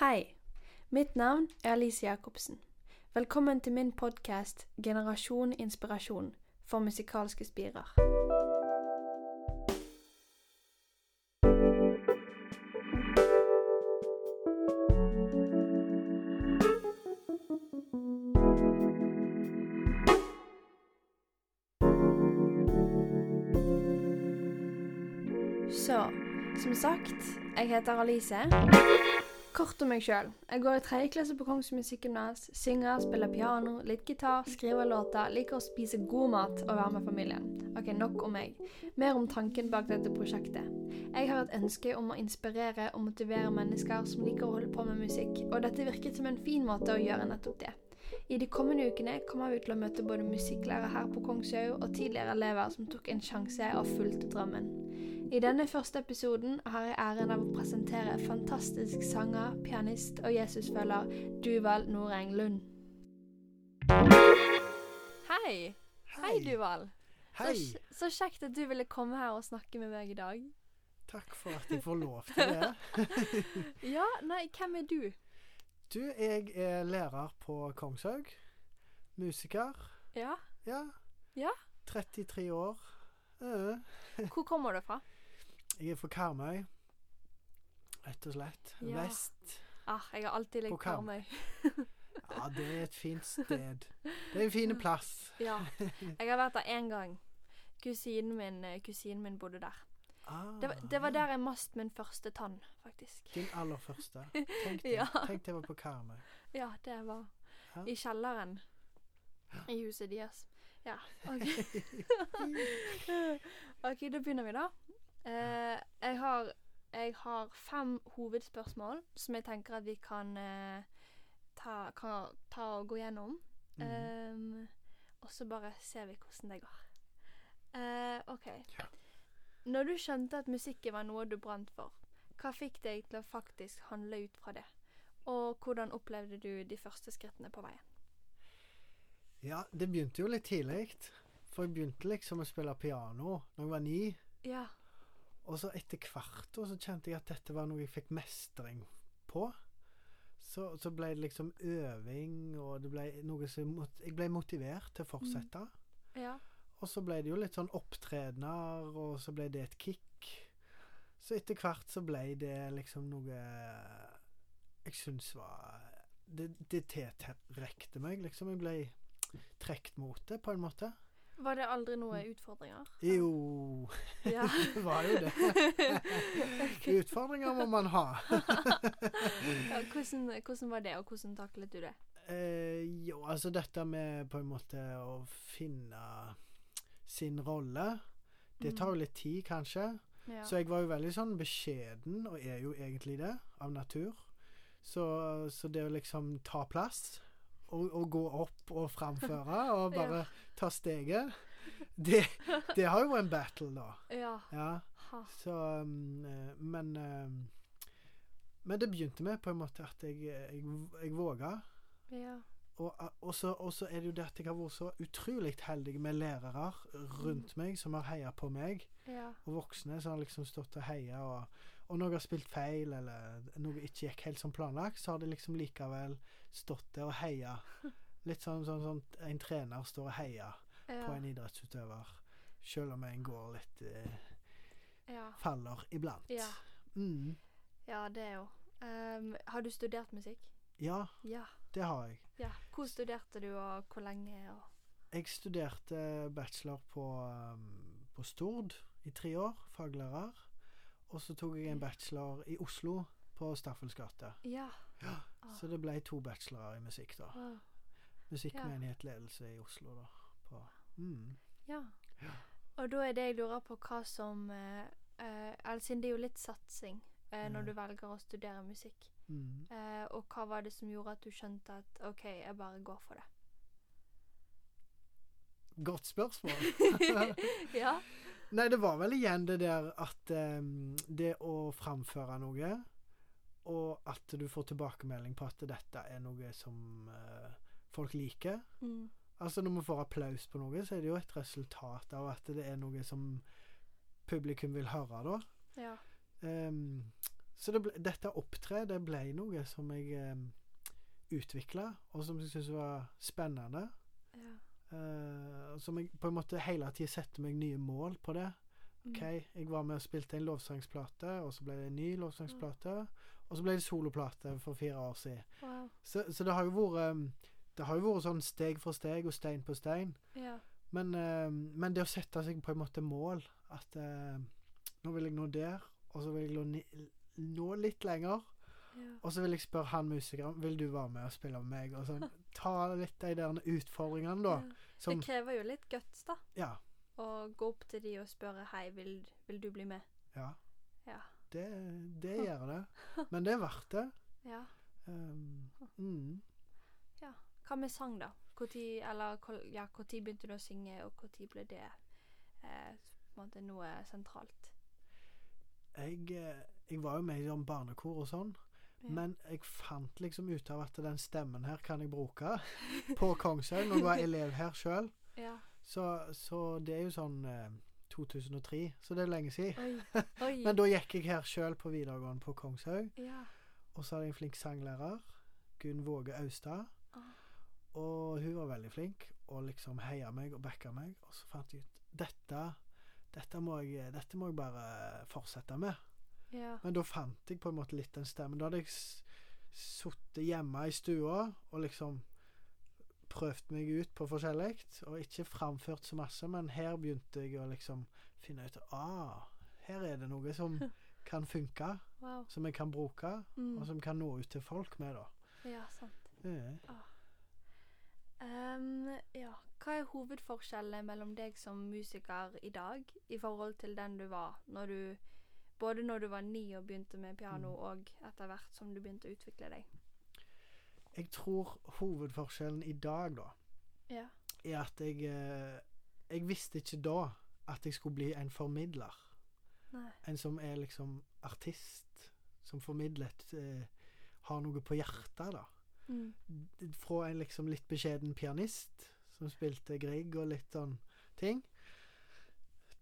Hei, mitt navn er Alice Jacobsen. Velkommen til min podkast 'Generasjon inspirasjon' for musikalske spirer. Så, som sagt, jeg heter Alice. Kort om meg sjøl. Jeg går i tredje klasse på Kongsvinger musikkgymnas. Synger, spiller piano, litt gitar, skriver låter, liker å spise god mat og være med familien. Ok, nok om meg. Mer om tanken bak dette prosjektet. Jeg har et ønske om å inspirere og motivere mennesker som liker å holde på med musikk, og dette virket som en fin måte å gjøre nettopp det. I de kommende ukene kommer vi til å møte både musikklærere her på Kongshaug og tidligere elever som tok en sjanse og fulgte drømmen. I denne første episoden har jeg æren av å presentere fantastisk sanger, pianist og Jesusfølger Duval Noreng Lund. Hei! Hei, Duval. Hei. Så, så kjekt at du ville komme her og snakke med meg i dag. Takk for at jeg får lov til det. Ja, nei, hvem er du? Du, jeg er lærer på Kongshaug. Musiker. Ja, Ja. Ja. 33 år. Uh. Hvor kommer du fra? Jeg er fra Karmøy. Rett og slett. Ja. Vest. Ah, jeg har alltid likt På Karmøy. Ja, det er et fint sted. Det er en fin plass. Ja. Jeg har vært der én gang. Kusinen min, eh, kusinen min bodde der. Ah, Det var, det var der jeg mast min første tann, faktisk. Din aller første. Tenk det. Ja. Tenk det var på Karmøy. Ja, det var Ja. i kjelleren i huset deres. Ja, OK. OK, da begynner vi, da. Eh, jeg, har, jeg har fem hovedspørsmål som jeg tenker at vi kan, eh, ta, kan ta og gå gjennom. Mm. Ehm, og så bare ser vi hvordan det går. Eh, OK. Ja. Når du skjønte at musikken var noe du brant for, hva fikk deg til å faktisk handle ut fra det? Og hvordan opplevde du de første skrittene på veien? Ja, det begynte jo litt tidlig. For jeg begynte liksom å spille piano når jeg var ni. Ja. Og så etter hvert så kjente jeg at dette var noe jeg fikk mestring på. Så, så ble det liksom øving, og det ble noe som Jeg ble motivert til å fortsette. Ja. Og så ble det jo litt sånn opptredener, og så ble det et kick. Så etter hvert så ble det liksom noe jeg syns var Det, det tiltrekte meg, liksom. Jeg ble trukket mot det, på en måte. Var det aldri noen utfordringer? Jo Ja. Det var jo det. Utfordringer må man ha. ja hvordan, hvordan var det, og hvordan taklet du det? Eh, jo, altså dette med på en måte å finne sin rolle, det tar jo litt tid, kanskje. Mm. Ja. Så jeg var jo veldig sånn beskjeden, og er jo egentlig det, av natur. Så, så det å liksom ta plass, og, å, gå opp og framføre, og bare ta steget, det, det har jo vært en battle, da. ja. Ja. Så um, eh, Men um, Men det begynte med på en måte at jeg, jeg, jeg våga. Ja. Og, og, så, og så er det jo det at jeg har vært så utrolig heldig med lærere rundt meg som har heia på meg, Ja. og voksne som har liksom stått og heia. Og, og når jeg har spilt feil, eller noe ikke gikk helt som planlagt, så har de liksom likevel stått der og heia. Litt sånn, sånn, sånn en trener står og heier på en idrettsutøver, selv om en går litt eh, Ja. Faller iblant. Ja. Mm. ja, det er jo um, Har du studert musikk? Ja, Ja. Det har jeg. ja. Hvor studerte du, og hvor lenge? Og Jeg studerte bachelor på, um, på Stord i tre år, faglærer. Og så tok jeg en bachelor i Oslo, på Staffels gate. Ja. Ja, så det ble to bachelorer i musikk, da. Wow. Ledelse i Oslo, da. På, mm. Ja. Ja. Og da er det jeg lurer på hva som eh, eh, altså, det er jo litt satsing eh, når du velger å studere musikk. Mm. Eh, og hva var det som gjorde at du skjønte at OK, jeg bare går for det? Godt spørsmål. ja. Nei, det var vel igjen det der at um, Det å framføre noe, og at du får tilbakemelding på at dette er noe som uh, folk liker. Mm. Altså Når vi får applaus på noe, så er det jo et resultat av at det er noe som publikum vil høre, da. Ja. Ehm, Så det ble, dette opptre, det ble noe som jeg eh, utvikla, og som jeg syntes var spennende. Ja. Eh, som jeg på en måte hele tida setter meg nye mål på det. Mm. OK, jeg var med og spilte en lovsangsplate, og så ble det en ny lovsangsplate. Og så ble det soloplate for fire år siden. Wow. Så, så det har jo vært Det har jo vært sånn steg for steg og stein på stein. Ja. Men, eh, men det å sette seg på en måte mål At uh, nå vil jeg nå der, og så vil jeg nå, nå litt lenger. Ja. Og så vil jeg spørre han musikeren Vil du være med og spille med meg. Og sånn, ta litt de der utfordringene, da. Ja. Som Det krever jo litt guts, da. Ja. Å gå opp til de og spørre Hei, vil, vil du bli med? ja Ja. det, det gjør det. Men det er verdt det. ja. Um, mm. Hva med sang, da? Eller ja, hvor tid begynte du å synge, og når ble det eh, på en måte noe sentralt? jeg, eh, jeg var jo med i sånn barnekor og sånn. Ja. Men jeg fant liksom ut av at den stemmen her kan jeg bruke på Kongshaug. Når jeg var elev her sjøl. Ja. Så, så det er jo sånn eh, 2003, så det er lenge siden. Oi. Oi. Men da gikk jeg her sjøl på videregående på Kongshaug. ja. Og så hadde jeg en flink sanglærer, Gunn Våge Austad. Ah. Og hun var veldig flink og liksom heia meg og backa meg. Og så fant jeg ut dette, dette, må jeg, dette må jeg bare fortsette med. Ja. Men da fant jeg på en måte litt den stemmen. Da hadde jeg sittet hjemme i stua og liksom prøvd meg ut på forskjellig. Og ikke framført så masse, men her begynte jeg å liksom finne ut Ah, her er det noe som kan funke, Wow. som jeg kan bruke, Mm. og som kan nå ut til folk med, da. Ja, sant. Ja. Um, ja. Hva er hovedforskjellen mellom deg som musiker i dag i forhold til den du var når du Både når du var ni og begynte med piano, Mm. og etter hvert som du begynte å utvikle deg? Jeg tror hovedforskjellen i dag, da, Ja. er at jeg eh, Jeg visste ikke da at jeg skulle bli en formidler. Nei. En som er liksom artist, som formidlet eh, Har noe på hjertet, da. Mm. Fra en liksom litt beskjeden pianist som spilte Grieg og litt sånn ting,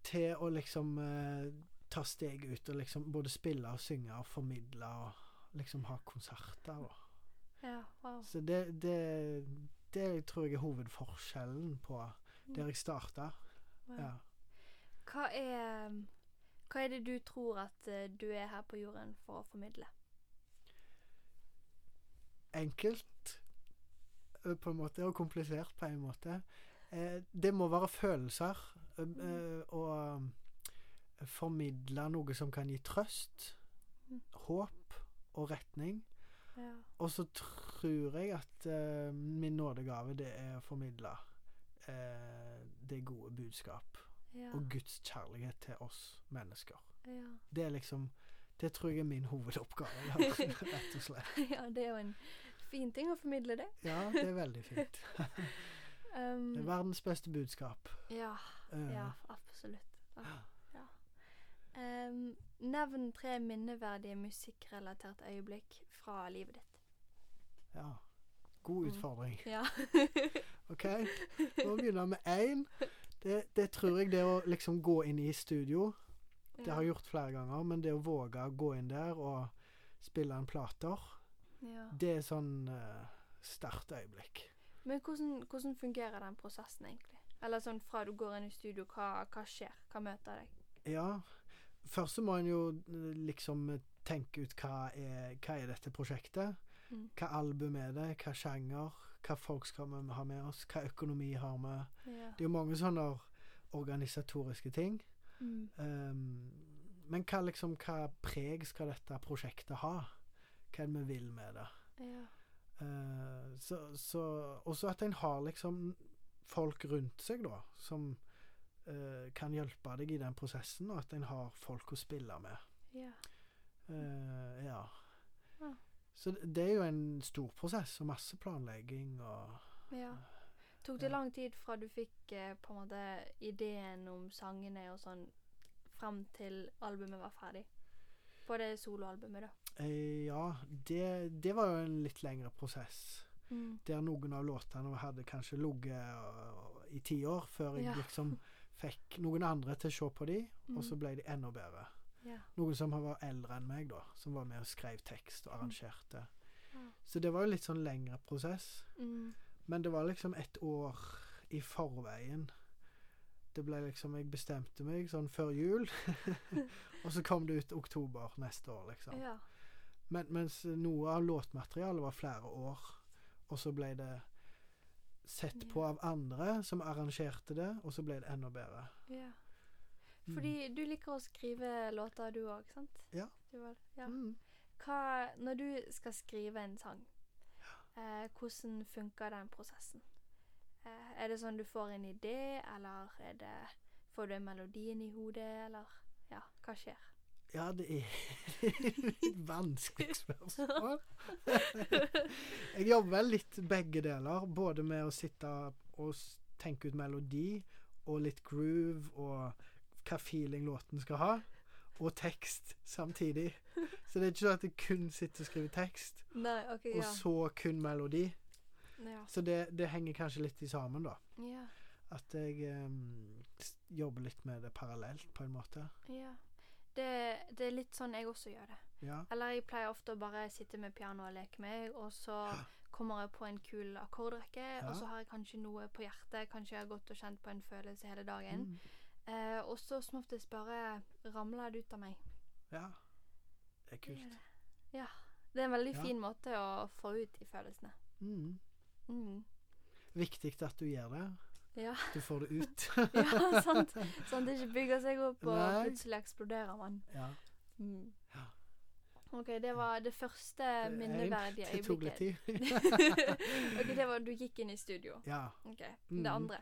til å liksom eh, ta steg ut og liksom både spille og synge og formidle og liksom ha konserter. og Ja, wow. Så det, det, det tror jeg er hovedforskjellen på der jeg starta. wow. Ja. Hva er Hva er det du tror at eh, du er her på jorden for å formidle? Enkelt på en måte, og komplisert på en måte. Eh, det må være følelser, eh, og formidle noe som kan gi trøst, Mm. håp og retning. Ja. Og så tror jeg at eh, min nådegave, det er å formidle eh, det gode budskap. Ja. Og Guds kjærlighet til oss mennesker. ja. Det er liksom Det tror jeg er min hovedoppgave, rett og slett. ja, det er jo en fin ting å formidle, det. Ja, det er veldig fint. Um, Det er verdens beste budskap. ja, Uh, ja, absolutt. Ja. Um, nevn tre minneverdige musikkrelaterte øyeblikk fra livet ditt. ja. God Mm. utfordring. Ja. OK, nå begynner vi med én. Det, det tror jeg det å liksom gå inn i studio Det har jeg gjort flere ganger, men det å våge å gå inn der og spille en plater, ja. det er sånn uh, sterkt øyeblikk. Men hvordan, hvordan fungerer den prosessen egentlig? Eller sånn fra du går inn i studio, hva, hva skjer? Hva møter deg? Ja. Først så må en jo eh, liksom tenke ut hva er, hva er dette prosjektet? Mm. Hva album er det? Hva sjanger? Hva folk skal vi ha med oss? Hva økonomi har vi? Ja. Det er jo mange sånne organisatoriske ting. Mm. Um, men hva liksom, hva preg skal dette prosjektet ha? Hva er det vi vil med det? ja. Uh, så, så Også at en har liksom folk rundt seg, da, som uh, kan hjelpe deg i den prosessen, og at en har folk å spille med. Ja. Uh, ja. Ja. Så det- er jo en stor prosess, og masse planlegging og ja. Tok det lang tid fra du fikk eh, på en måte ideen om sangene og sånn, frem til albumet var ferdig? På det soloalbumet, da. Eh, Ja, det, det var jo en litt lengre prosess. Mm. Der noen av låtene hadde kanskje ligget i ti år før jeg Ja. liksom fikk noen andre til å se på de, og så Mm. ble de enda bedre. Ja. Noen som var eldre enn meg, da. Som var med og skrev tekst og arrangerte. Ja. Så det var jo litt sånn lengre prosess. Mm. Men det var liksom et år i forveien. Det ble liksom Jeg bestemte meg sånn før jul. og så kom det ut oktober neste år, liksom. ja. Men, mens noe av låtmaterialet var flere år. Og så ble det sett på av andre som arrangerte det, og så ble det enda bedre. ja. Mm. Fordi du liker å skrive låter, du òg, sant? Ja. Var, ja. Mm. Hva, når du skal skrive en sang, eh, hvordan funker den prosessen? Eh, er det sånn du får en idé, eller er det, får du en melodien i hodet, eller ja, hva skjer? Ja, det er et vanskelig spørsmål. jeg jobber litt begge deler. Både med å sitte og tenke ut melodi, og litt groove, og hva feeling låten skal ha. Og tekst samtidig. Så det er ikke sånn at jeg kun sitter og skriver tekst, Nei, OK, og ja. så kun melodi. Ja. Så det, det henger kanskje litt i sammen, da. ja. At jeg um, jobber litt med det parallelt, på en måte. ja. Det, det er litt sånn jeg også gjør det. Ja. Eller jeg pleier ofte å bare sitte med piano og leke med, og så kommer jeg på en kul akkordrekke, Ja. og så har jeg kanskje noe på hjertet, kanskje jeg har gått og kjent på en følelse hele dagen. Mm. Eh, og så som oftest bare ramler det ut av meg. ja. Det er kult. Ja. Det er en veldig fin måte å få ut de følelsene. Mm. Mm. Viktig at du gjør det. Ja. Du får det ut. ja, sant. Sånn at det ikke bygger seg opp, og Nei. plutselig eksploderer man. Ja. Mm. Ja. OK, det var det første minneverdige øyeblikket. Det tok litt tid. OK, det var du gikk inn i studio. ja. OK. Mm. Det andre.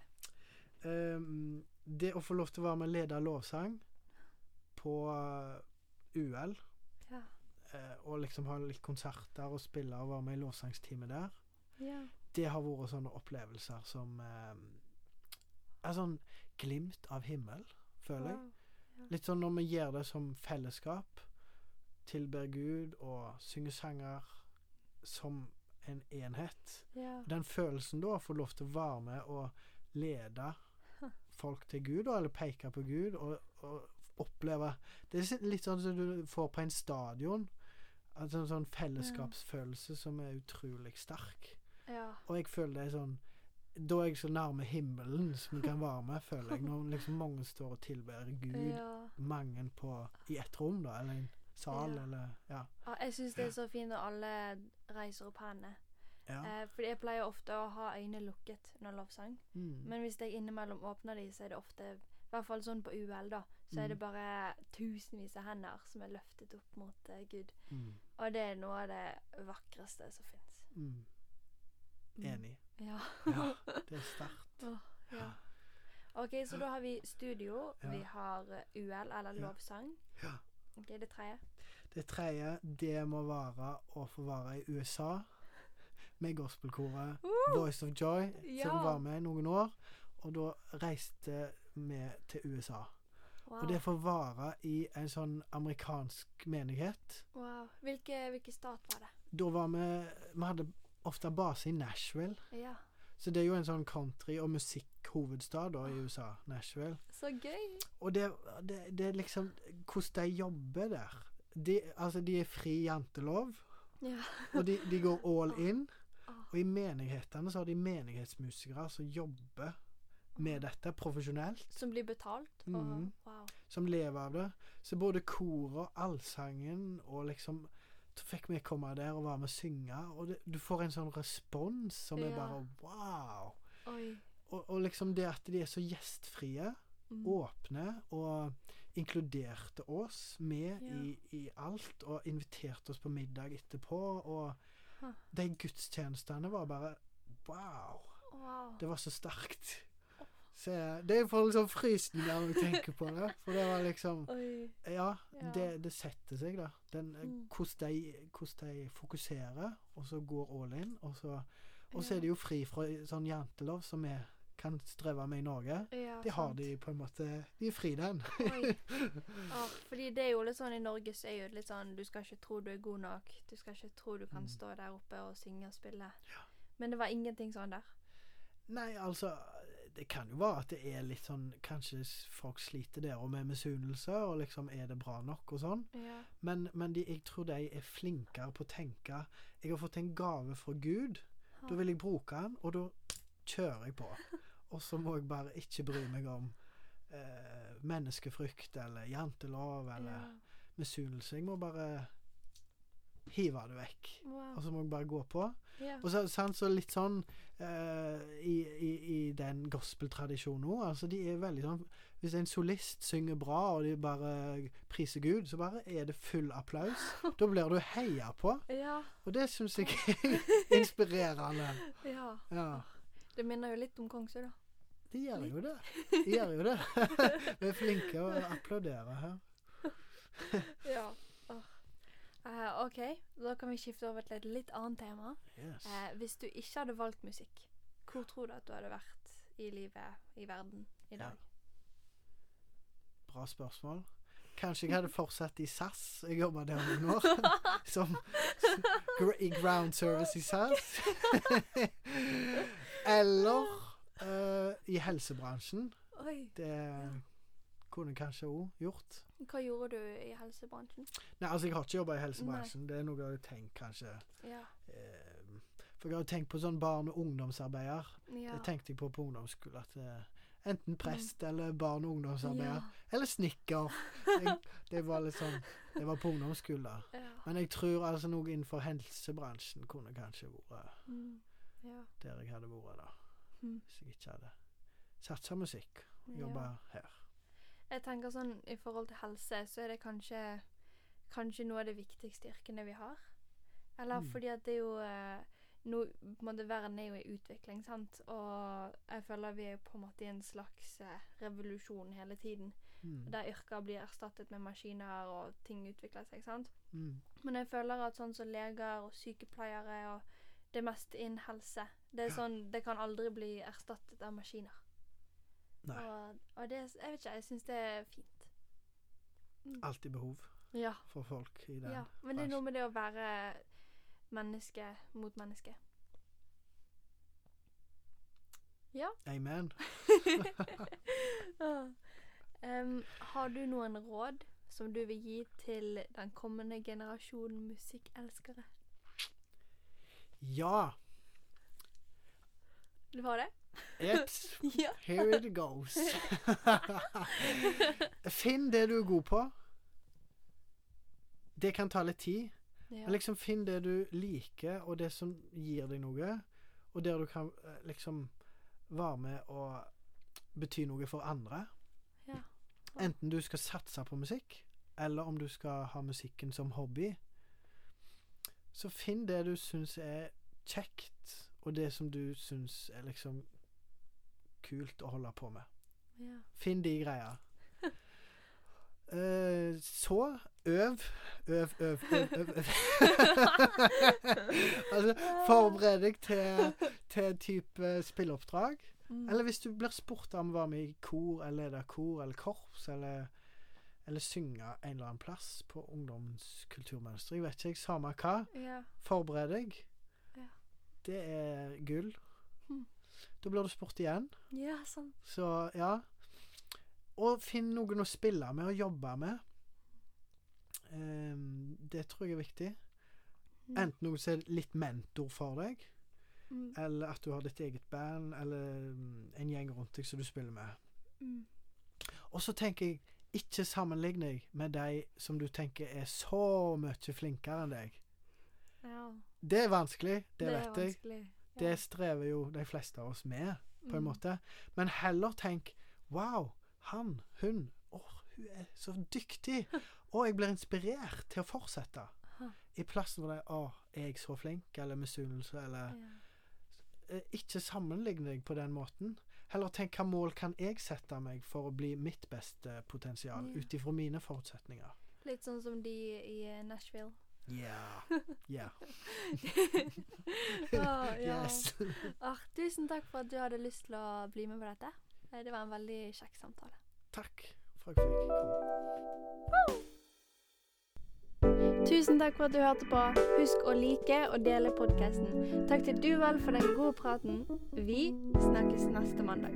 Um, det å få lov til å være med og lede lovsang på uh, UL, Ja. uh, og liksom ha litt konserter og spille og være med i lovsangsteamet der, Ja. det har vært sånne opplevelser som eh, er sånn glimt av himmel, føler jeg. Wow. Litt sånn når vi gjør det som fellesskap, tilber Gud og synger sanger som en enhet. Ja. Den følelsen da, å få lov til å være med og lede folk til Gud, eller peke på Gud, og, og oppleve Det er litt sånn som du får på en stadion. Altså en sånn fellesskapsfølelse som er utrolig sterk. ja. Og jeg føler det er sånn Da er jeg så nærme himmelen som jeg kan være med, føler jeg. Når liksom mange står og tilber Gud, ja. mange på i ett rom, da, eller en sal, Ja. eller Ja. Ja, jeg syns det er så fint når alle reiser opp hendene. ja. Eh, fordi jeg pleier ofte å ha øynene lukket når lovsang. Mm. Men hvis jeg innimellom åpner de, så er det ofte I hvert fall sånn på UL, da. Så er Mm. det bare tusenvis av hender som er løftet opp mot uh, Gud. Mm. Og det er noe av det vakreste som fins. Mm. Enig. Ja. Ja, det er sterkt. Ja. OK, så da har vi studio. Vi har eh, UL, eller lovsang. Ja. OK, det tredje. Det tredje, det må være å få være i USA med gospelkoret Voice of Joy, som Ja. var med i noen år. Og da reiste vi til USA. Wow. Og det får være i en sånn amerikansk menighet. wow. Hvilke, hvilke stat var det? Da var vi Vi hadde ofte base i Nashville. Ja. Så det er jo en sånn country- og musikkhovedstad da i USA. Nashville. Så gøy. Og det, det, det er liksom Hvordan de jobber der. De, altså, de er fri jantelov, Ja. og de, de går all in. Og i menighetene så har de menighetsmusikere som jobber med dette profesjonelt, Som blir betalt? Og, Mhm. wow. som lever av det. Så både koret og allsangen og liksom Så fikk vi komme der og være med og synge, og det, du får en sånn respons som er bare wow. Og, og liksom det at de er så gjestfrie, Mm. åpne og inkluderte oss med Ja. i, i alt, og inviterte oss på middag etterpå. Og Huh. de gudstjenestene var bare wow. Wow. Det var så sterkt. Så det er for liksom frysen når jeg tenker på det. For det var liksom. Ja, Ja. det, det setter seg, da. Den, eh, Mm. hvordan, de, hvordan de fokuserer, og så går all in. Og så, og så er de jo fri fra sånn jantelov som vi kan streve med i Norge. Ja, Det har sant. de på en måte De er fri, den. Åh, fordi det er jo litt sånn i Norge så er jo litt sånn Du skal ikke tro du er god nok. Du skal ikke tro du kan Mm. stå der oppe og synge og spille. Men det var ingenting sånn der. Nei, altså det kan jo være at det er litt sånn Kanskje folk sliter der og med misunnelse, og liksom Er det bra nok og sånn? Ja. Men, men de, jeg tror de er flinkere på å tenke Jeg har fått en gave fra Gud. Da vil jeg bruke den, og da kjører jeg på. Og så må jeg bare ikke bry meg om eh, menneskefrykt eller jantelov eller ja. misunnelse. Jeg må bare hive det vekk. Wow. Og så må jeg bare gå på. Ja. Og så, sant, så litt sånn i, i, i den gospeltradisjonen òg. Altså, de er veldig sånn Hvis en solist synger bra, og de bare priser Gud, så bare er det full applaus. Da blir du heia på. ja. Og det syns jeg er inspirerende. Ja. Ja. Det minner jo litt om Kongsøy, da. De gjør jo det. De gjør jo det. Vi er flinke å applaudere her. Ja. Eh, OK, da kan vi skifte over til et litt annet tema. Yes. Uh, hvis du ikke hadde valgt musikk, hvor tror du at du hadde vært i livet, i verden, i dag? Bra spørsmål. Kanskje jeg hadde fortsatt i SAS. Jeg jobba der noen år. Som i ground service i SAS. Eller uh, i helsebransjen. Oi. Det kunne jeg kanskje òg gjort. Hva gjorde du i helsebransjen? Nei, altså jeg har ikke jobba i helsebransjen. Det er noe jeg har tenkt, kanskje. Ja. Eh, for jeg har jo tenkt på sånn barn- og ungdomsarbeider. Ja. Det tenkte jeg på på ungdomsskolen. At eh, enten prest eller barn- og ungdomsarbeider. Ja. Eller snekker. Det var litt sånn Det var på ungdomsskolen. da. Men jeg tror altså noe innenfor helsebransjen kunne kanskje vært Mm. ja. der jeg hadde vært da. Mm. Hvis jeg ikke hadde satsa musikk. Jobba ja. her. Jeg tenker sånn i forhold til helse, så er det kanskje Kanskje noe av det viktigste yrkene vi har. Eller Mm. fordi at det er jo eh, no, måte Verden er jo i utvikling, sant. Og jeg føler vi er på en måte i en slags eh, revolusjon hele tiden. Mm. Der yrker blir erstattet med maskiner, og ting utvikler seg, sant. Mm. Men jeg føler at sånn som leger og sykepleiere og det meste innen helse Det sånn, det kan aldri bli erstattet av maskiner. Og, og det Jeg vet ikke, jeg syns det er fint. Alltid behov Ja. for folk i den. ja. Men det er noe med det å være menneske mot menneske. Ja. Amen. um, har du noen råd som du vil gi til den kommende generasjonen musikkelskere? Ja. Det ha det? Yes. Ja. Here it goes. Finn det du er god på. Det kan ta litt tid. ja. Men liksom Finn det du liker, og det som gir deg noe. Og der du kan eh, liksom være med og bety noe for andre. Ja. Enten du skal satse på musikk, eller om du skal ha musikken som hobby. Så finn det du syns er kjekt, og det som du syns er liksom kult å holde på med. ja. Finn de greia. Uh, så øv. Øv, øv, øv, øv. øv. altså, forbered deg til, til type spilleoppdrag. Mm. Eller hvis du blir spurt om å være med i kor, eller lede kor, eller korps, eller, eller synge en eller annen plass på ungdomskulturmønster. Jeg vet ikke, jeg, samme hva. Ja. Forbered deg. Det er gull. Hmm. Da blir du spurt igjen. ja, sant. Så ja. Og finn noen å spille med og jobbe med. Um, det tror jeg er viktig. Mm. Enten noen som er litt mentor for deg, Mm. eller at du har ditt eget band, eller mm, en gjeng rundt deg som du spiller med. Mm. Og så tenker jeg, ikke sammenlign deg med de som du tenker er så mye flinkere enn deg. Ja. Det er vanskelig, det, det vet jeg. Ja. Det strever jo de fleste av oss med, på en Mm. måte. Men heller tenk Wow, han, hun Å, hun er så dyktig! Og jeg blir inspirert til å fortsette. I plassen hvor det er Å, er jeg så flink? Eller misunnelse, eller Ja. Eh, Ikke sammenligne deg på den måten. Heller tenk hva mål kan jeg sette meg for å bli mitt beste potensial, Ja. ut ifra mine forutsetninger. Litt sånn som de i Nashville. Yeah. Yeah. oh, ja. Yes. Ah, tusen takk for at du hadde lyst til å bli med på dette. Eh, Det var en veldig kjekk samtale. Takk for at jeg fikk komme. Tusen takk for at du hørte på. Husk å like og dele podkasten. Takk til Duvel for den gode praten. Vi snakkes neste mandag.